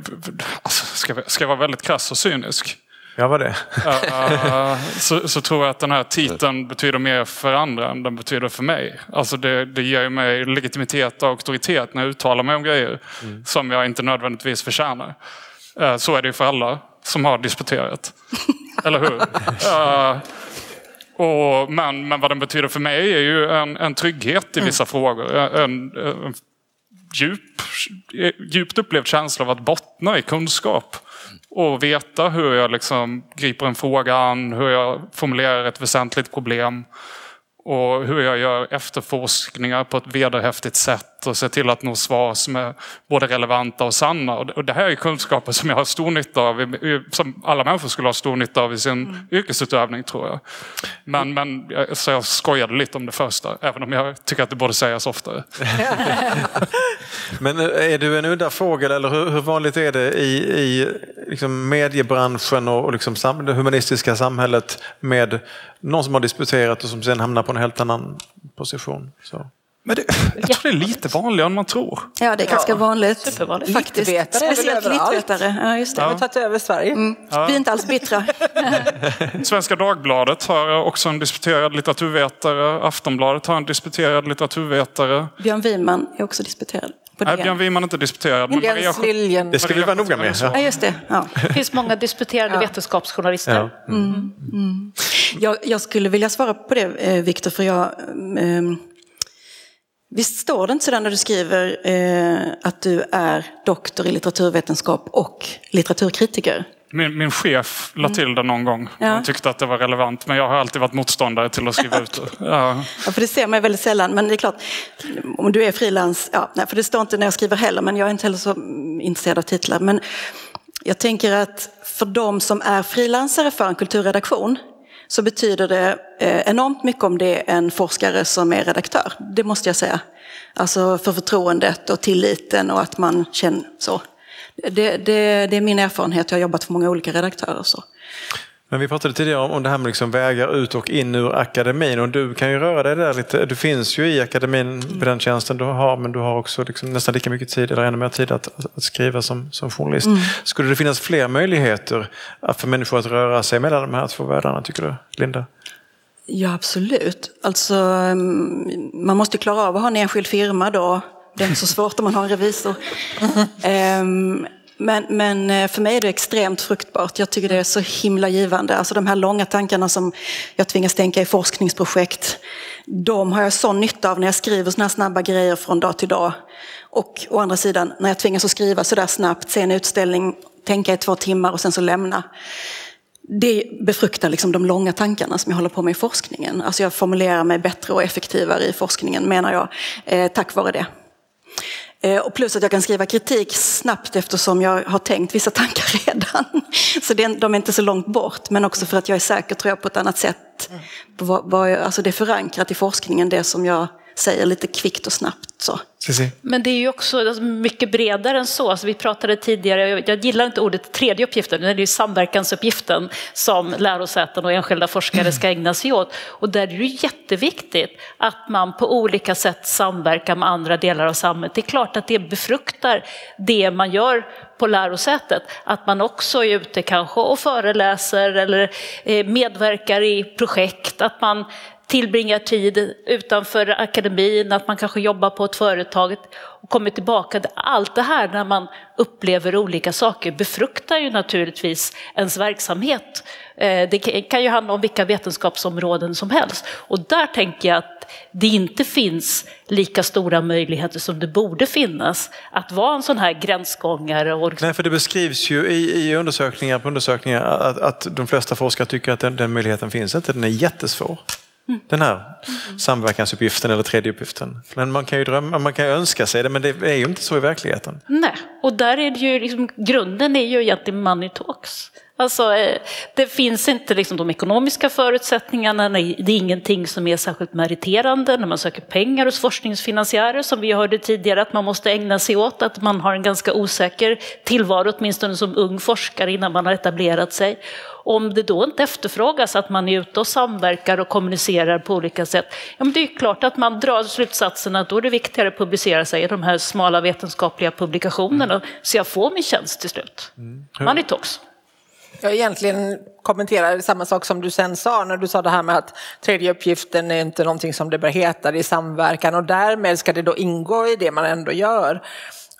alltså, ska, ska jag vara väldigt krass och cynisk Ja, vad det? uh, så, så, tror jag att den här titeln betyder mer för andra än den betyder för mig. Alltså det, det ger mig legitimitet och auktoritet när jag uttalar mig om grejer mm. som jag inte nödvändigtvis förtjänar. Uh, så är det ju för alla som har disputerat. Eller hur? Uh, och, men, men vad den betyder för mig är ju en, en trygghet i vissa mm. frågor. En, en djup, djupt upplevd känsla av att bottna i kunskap och veta hur jag liksom griper en fråga an, hur jag formulerar ett väsentligt problem och hur jag gör efterforskningar på ett vederhäftigt sätt och ser till att nå svar som är både relevanta och sanna. Och det här är kunskaper som jag har stor nytta av, som alla människor skulle ha stor nytta av i sin mm. yrkesutövning tror jag. Men, men så jag skojade lite om det första, även om jag tycker att det borde sägas oftare. men är du en udda fågel eller hur, hur vanligt är det i, i liksom mediebranschen och, och liksom det humanistiska samhället med någon som har disputerat och som sen hamnar på en helt annan position. Så. Men det, jag tror det är lite vanligare än man tror. Ja, det är ganska ja. vanligt. Supervanligt. Faktiskt. Speciellt littvetare. Ja, just det. Ja. har tagit över Sverige. Mm. Ja. Vi är inte alls bittra. Svenska Dagbladet har också en disputerad litteraturvetare. Aftonbladet har en disputerad litteraturvetare. Björn Wiman är också disputerad. Nej, Björn Wiman är inte disputerad. Men Maria, Liljen. Det ska vi vara noga med. Ja, just det. Ja. Det finns många disputerade ja. vetenskapsjournalister. Ja. Mm. Mm. Mm. Jag, jag, skulle vilja svara på det, eh, Viktor, för jag... Eh, visst står det inte sådär när du skriver eh, att du är doktor i litteraturvetenskap och litteraturkritiker? Min, min chef la till det någon gång. Ja. Han tyckte att det var relevant. Men jag har alltid varit motståndare till att skriva ut det. Ja. ja, för det ser man väldigt sällan. Men det är klart, om du är frilans, ja, för det står inte när jag skriver heller, men jag är inte heller så intresserad av titlar. Men jag tänker att för de som är frilansare för en kulturredaktion så betyder det eh, enormt mycket om det är en forskare som är redaktör. Det måste jag säga. Alltså för förtroendet och tilliten och att man känner så. Det, det, det är min erfarenhet, jag har jobbat för många olika redaktörer. Så. Men vi pratade tidigare om det här med liksom vägar ut och in ur akademin och du kan ju röra dig där lite. Du finns ju i akademin på den tjänsten du har men du har också liksom nästan lika mycket tid eller ännu mer tid att, att skriva som, som journalist. Mm. Skulle det finnas fler möjligheter för människor att röra sig mellan de här två världarna tycker du, Linda? Ja absolut. Alltså, mm, man måste klara av att ha en enskild firma då det är inte så svårt om man har en revisor. Um, men, men, eh, för mig är det extremt fruktbart. Jag tycker det är så himla givande. Alltså de här långa tankarna som jag tvingas tänka i forskningsprojekt. De har jag sån nytta av när jag skriver såna här snabba grejer från dag till dag. Och å andra sidan, när jag tvingas att skriva så där snabbt, se en utställning, tänka i två timmar och sen så lämna. Det befruktar liksom de långa tankarna som jag håller på med i forskningen. Alltså jag formulerar mig bättre och effektivare i forskningen menar jag, eh, tack vare det. Eh, och plus att jag kan skriva kritik snabbt eftersom jag har tänkt vissa tankar redan. Så de är inte så långt bort, men också för att jag är säker tror jag på ett annat sätt. alltså det är förankrat i forskningen, det som jag säger lite kvickt och snabbt. Så. Men det är ju också alltså, mycket bredare än så. Alltså, vi pratade tidigare, jag gillar inte ordet tredje uppgiften, det är ju samverkansuppgiften som lärosäten och enskilda forskare ska ägna sig åt. Och där är det ju jätteviktigt att man på olika sätt samverkar med andra delar av samhället. Det är klart att det befruktar det man gör på lärosätet, att man också är ute kanske och föreläser eller eh, medverkar i projekt, att man tillbringar tid utanför akademin, att man kanske jobbar på ett företag och kommer tillbaka. Allt det här när man upplever olika saker befruktar ju naturligtvis ens verksamhet. Eh, det kan ju handla om vilka vetenskapsområden som helst. Och där tänker jag att det inte finns lika stora möjligheter som det borde finnas att vara en sån här gränsgångare. Och... Nej, för det beskrivs ju i, i undersökningar på undersökningar att, att de flesta forskare tycker att den, den möjligheten finns inte. Den är jättesvår. Den här samverkansuppgiften eller tredje uppgiften. Men man kan ju drömma, man kan önska sig det, men det är ju inte så i verkligheten. Nej, och där är det ju liksom, grunden är ju egentligen money talks. Alltså, eh, det finns inte liksom de ekonomiska förutsättningarna, det är ingenting som är särskilt meriterande när man söker pengar hos forskningsfinansiärer som vi hörde tidigare att man måste ägna sig åt, att man har en ganska osäker tillvaro åtminstone som ung forskare innan man har etablerat sig. Om det då inte efterfrågas att man är ute och samverkar och kommunicerar på olika sätt, ja, men det är klart att man drar slutsatsen att då är det viktigare att publicera sig i de här smala vetenskapliga publikationerna så jag får min tjänst till slut. Mm. Talks. Jag egentligen kommenterar samma sak som du sen sa när du sa det här med att tredje uppgiften är inte någonting som det bör heta, det är samverkan och därmed ska det då ingå i det man ändå gör.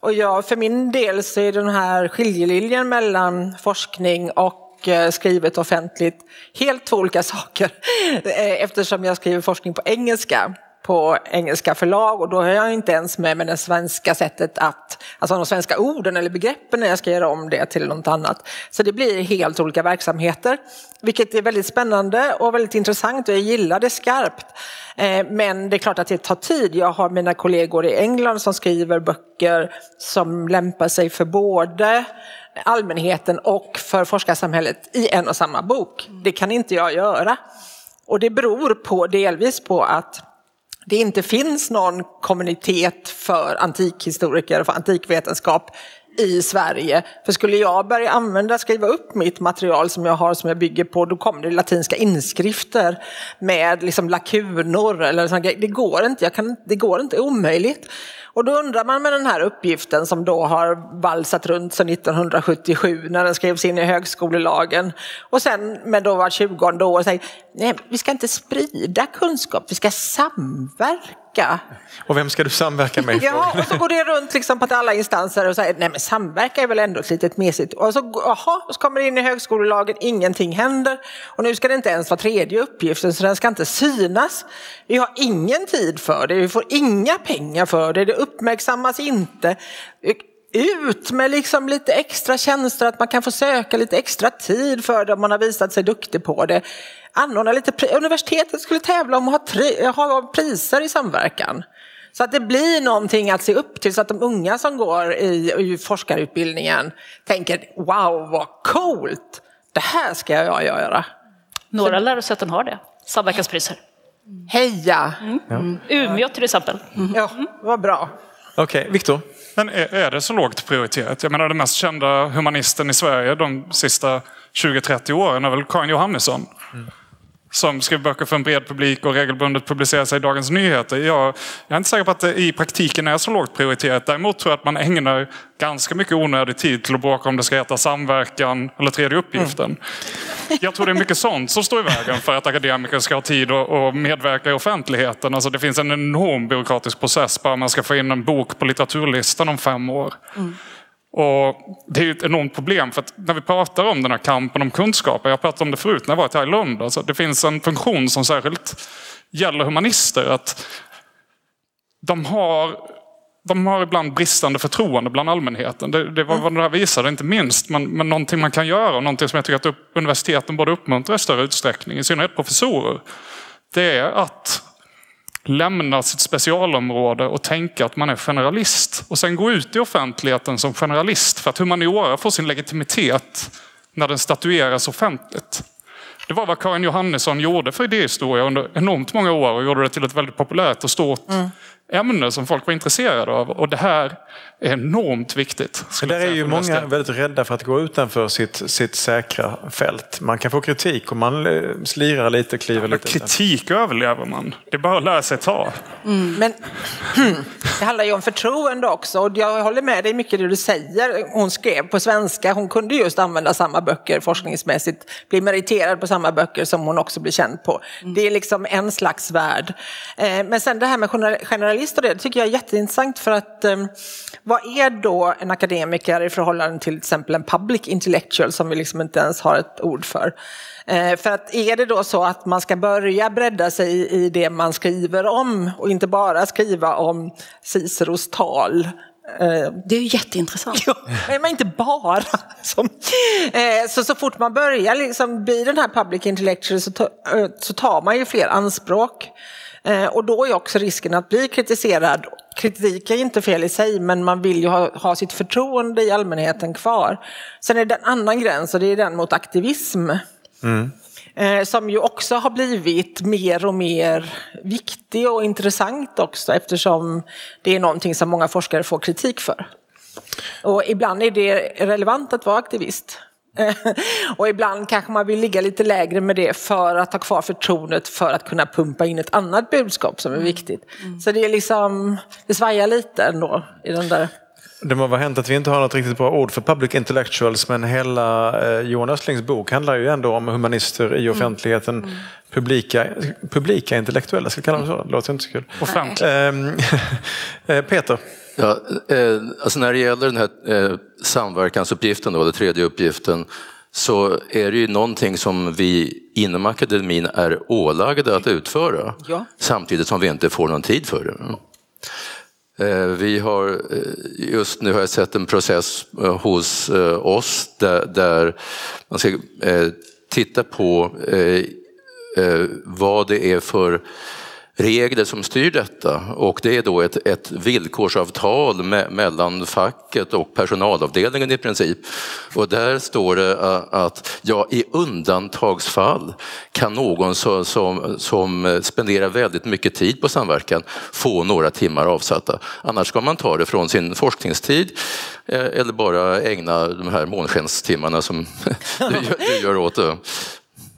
Och jag, för min del så är den här skiljelinjen mellan forskning och eh, skrivet offentligt helt två olika saker eh, eftersom jag skriver forskning på engelska på engelska förlag och då är jag inte ens med med det svenska sättet att, alltså de svenska orden eller begreppen när jag ska göra om det till något annat. Så det blir helt olika verksamheter, vilket är väldigt spännande och väldigt intressant och jag gillar det skarpt. Eh, men det är klart att det tar tid. Jag har mina kollegor i England som skriver böcker som lämpar sig för både allmänheten och för forskarsamhället i en och samma bok. Det kan inte jag göra. Och det beror på, delvis på att det inte finns någon kommunitet för antikhistoriker och för antikvetenskap i Sverige. För skulle jag börja använda, skriva upp mitt material som jag har som jag bygger på, då kommer det latinska inskrifter med liksom lakunor eller sånt. Det går inte, jag kan, det går inte, det är omöjligt. Och då undrar man med den här uppgiften som då har valsat runt sedan 1977 när den skrevs in i högskolelagen och sen med då var 20 år säger nej, vi ska inte sprida kunskap, vi ska samverka. Och vem ska du samverka med? Ja, och så går det runt liksom på alla instanser och säger nej men samverka är väl ändå ett litet mesigt. Och så, aha, så kommer det in i högskolelagen, ingenting händer. Och nu ska det inte ens vara tredje uppgiften så den ska inte synas. Vi har ingen tid för det, vi får inga pengar för det, det uppmärksammas inte ut med liksom lite extra tjänster, att man kan få söka lite extra tid för det om man har visat sig duktig på det. Anordna lite, universitetet skulle tävla om att ha, tri, ha priser i samverkan. Så att det blir någonting att se upp till så att de unga som går i, i forskarutbildningen tänker wow vad coolt, det här ska jag göra. Några lärosäten har det, samverkanspriser. Heja! Mm. Mm. Umeå till exempel. Mm. Ja, vad bra. Okej, okay. Viktor? Men är, är det så lågt prioriterat? Jag menar den mest kända humanisten i Sverige de sista 20-30 åren är väl Karin Johannisson. Mm som skriver böcker för en bred publik och regelbundet publicerar sig i Dagens Nyheter. Jag, jag är inte säker på att det i praktiken är så lågt prioriterat. Däremot tror jag att man ägnar ganska mycket onödig tid till att bråka om det ska heta samverkan eller tredje uppgiften. Mm. Jag tror det är mycket sånt som står i vägen för att akademiker ska ha tid att medverka i offentligheten. Alltså det finns en enorm byråkratisk process bara man ska få in en bok på litteraturlistan om fem år. Mm. Och det är ett enormt problem för att när vi pratar om den här kampen om kunskaper, jag pratade om det förut när jag var här i Lund, alltså det finns en funktion som särskilt gäller humanister. att De har, de har ibland bristande förtroende bland allmänheten. Det, det var vad det här visade, inte minst. Men, men någonting man kan göra och någonting som jag tycker att universiteten borde uppmuntra i större utsträckning, i synnerhet professorer, det är att lämna sitt specialområde och tänka att man är generalist. Och sen gå ut i offentligheten som generalist för att humaniora får sin legitimitet när den statueras offentligt. Det var vad Karin Johannesson gjorde för idéhistoria under enormt många år och gjorde det till ett väldigt populärt och stort mm ämne som folk var intresserade av. Och det här är enormt viktigt. Men där är ju många väldigt rädda för att gå utanför sitt, sitt säkra fält. Man kan få kritik om man eh, slirar lite, kliver ja, lite. Kritik överlever man. Det är bara att lära sig ta. Mm, men det handlar ju om förtroende också. Och jag håller med dig mycket det du säger. Hon skrev på svenska. Hon kunde just använda samma böcker forskningsmässigt. Bli meriterad på samma böcker som hon också blir känd på. Mm. Det är liksom en slags värld. Eh, men sen det här med och det, tycker jag är jätteintressant för att um, vad är då en akademiker i förhållande till till exempel en public intellectual som vi liksom inte ens har ett ord för? Eh, för att är det då så att man ska börja bredda sig i, i det man skriver om och inte bara skriva om Ciceros tal eh, det är ju jätteintressant. Ja, men inte bara. Som, eh, så, så fort man börjar liksom bli den här public intellectual så, ta, så tar man ju fler anspråk. Och då är också risken att bli kritiserad kritik är inte fel i sig, men man vill ju ha, ha sitt förtroende i allmänheten kvar. Sen är det en annan gräns och det är den mot aktivism. Eh, som ju också har blivit mer och mer viktig och intressant också eftersom det är någonting som många forskare får kritik för. Och ibland är det relevant att vara aktivist. och ibland kanske man vill ligga lite lägre med det för att ha kvar förtroendet för att kunna pumpa in ett annat budskap som är viktigt. Så det är liksom, det svajar lite ändå i den där. Det må vara hänt att vi inte har något riktigt bra ord för public intellectuals men hela eh, Johan Östlings bok handlar ju ändå om humanister i offentligheten. Publika, publika intellektuella, ska vi kalla dem så? Det låter inte så kul. Offentligt. Ehm, eh, Peter, Ja, eh, alltså när det gäller den här eh, samverkansuppgiften, då, den tredje uppgiften, så är det ju någonting som vi inom akademin är ålagda att utföra. Ja. Samtidigt som vi inte får någon tid för det. Eh, Vi har, eh, just nu har jag sett en process eh, hos oss där, där man ska titta på vad det är för regler som styr detta och det är då ett, ett villkorsavtal me, mellan facket och personalavdelningen i princip. Och där står det att ja, i undantagsfall kan någon som, som, som spenderar väldigt mycket tid på samverkan få några timmar avsatta. Annars ska man ta det från sin forskningstid eh, eller bara ägna de här månskenstimmarna som du, du gör åt det.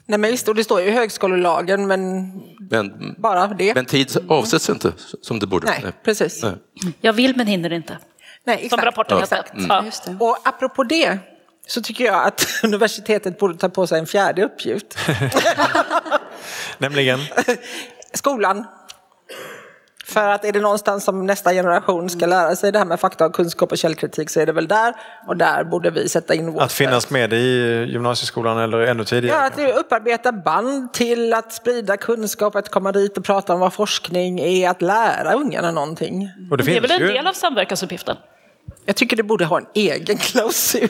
Nej men visst, och det står ju i högskolelagen men Men, bara det. men tid avsätts inte som det borde. Nej, precis. Nej. Jag vill men hinner inte. Nej, Som exakt. rapporten heter. Exakt. Ja. Just det. Och apropå det så tycker jag att universitetet borde ta på sig en fjärde uppgift. nämligen Skolan. För att är det någonstans som nästa generation ska lära sig det här med fakta och kunskap och källkritik så är det väl där. Och där borde vi sätta in vårt att finnas med i gymnasieskolan eller ännu Ja, tidigare. att upparbeta band till att sprida kunskap, att komma dit och prata om vad forskning är, att lära ungarna någonting. Och det Det är väl en ju del av samverkansuppgiften? Jag tycker det borde ha en egen klausul.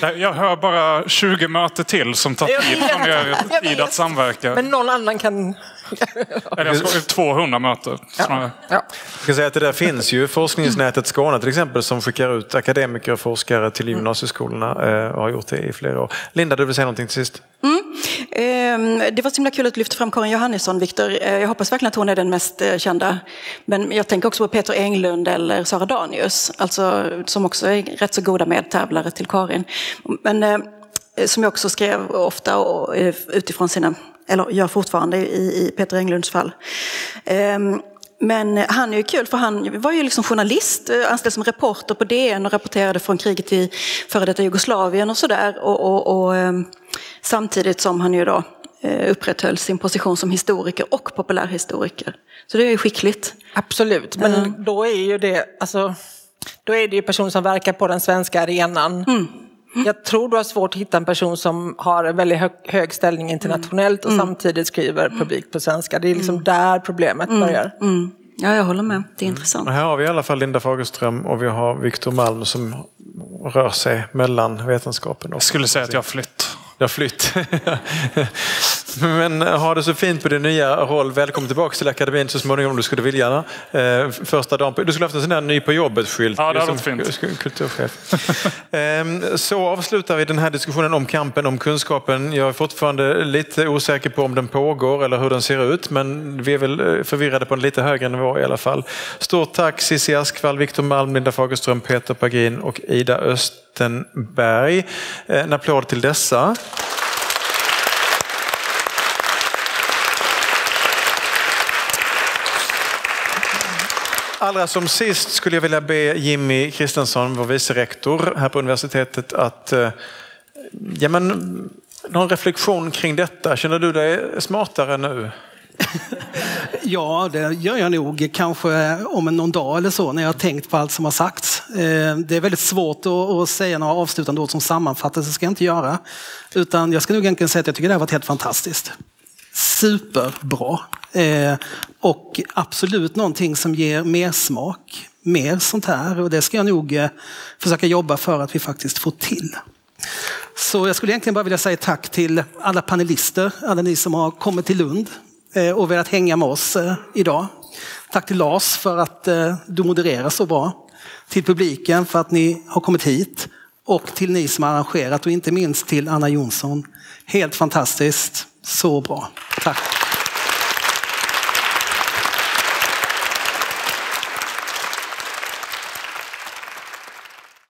Jag hör bara 20 möten till som tar tid från er tid att samverka. Men någon annan kan... Eller jag ska 200 möten. snarare. Ja. Jag ska säga att det där finns ju forskningsnätet Skåne till exempel som skickar ut akademiker och forskare till gymnasieskolorna eh, och har gjort det i flera år. Linda, du vill säga någonting till sist? Ehm, Det var så himla kul att du lyfte fram Karin Johannisson, Viktor. Eh, Jag hoppas verkligen att hon är den mest eh, kända. Men jag tänker också på Peter Englund eller Sara Danius, alltså, som också är rätt så goda medtävlare till Karin. Men som jag också skrev ofta och, utifrån sina, eller gör fortfarande i, i Peter Englunds fall. Ehm, Men han är ju kul för han var ju liksom journalist, eh, anställd som reporter på DN och rapporterade från kriget i före detta Jugoslavien och sådär. Och, och, och, ehm, samtidigt som han ju då eh, upprätthöll sin position som historiker och populärhistoriker. Så det är ju skickligt. Absolut, men då är ju det, alltså, då är det ju personer som verkar på den svenska arenan. Jag tror du har svårt att hitta en person som har en väldigt hög, hög ställning internationellt och samtidigt skriver publikt på svenska. Det är liksom där problemet börjar. Mm. Ja, jag håller med. Det är intressant. Och här har vi i alla fall Linda Fagerström och vi har Viktor Malm som rör sig mellan vetenskapen och Jag skulle säga att jag har flytt. Jag har flytt. Men ha det så fint på din nya roll. Välkommen tillbaka till akademin så småningom om du skulle vilja. Eh, Första dagen på, du skulle haft en sån där ny på jobbet-skylt. Ja, det hade som varit fint. Kulturchef. Ehm, Så avslutar vi den här diskussionen om kampen om kunskapen. Jag är fortfarande lite osäker på om den pågår eller hur den ser ut. Men vi är väl eh, förvirrade på en lite högre nivå i alla fall. Stort tack Cissi Askvall, Viktor Malm, Linda Fagerström, Peter Pagin och Ida Östenberg. Eh, En applåd till dessa. Allra som sist skulle jag vilja be Jimmy Kristensson, vår vice rektor här på universitetet, att eh, ja, men, någon reflektion kring detta. Känner du dig smartare nu? Ja, det gör jag nog. Kanske om någon dag eller så när jag har tänkt på allt som har sagts. Eh, det är väldigt svårt att- säga några avslutande ord som sammanfattar, det ska jag inte göra. Utan jag ska nog egentligen säga att jag tycker det här har varit helt fantastiskt. Superbra. Eh, Och absolut någonting som ger mer smak, mer sånt här. Och det ska jag nog eh, försöka jobba för att vi faktiskt får till. Så jag skulle egentligen bara vilja säga tack till alla panelister, alla ni som har kommit till Lund eh, och velat hänga med oss eh, idag. Tack till Lars för att eh, du modererar så bra. Till publiken för att ni har kommit hit. Och till ni som har arrangerat och inte minst till Anna Jonsson. Helt fantastiskt. Så bra. Tack.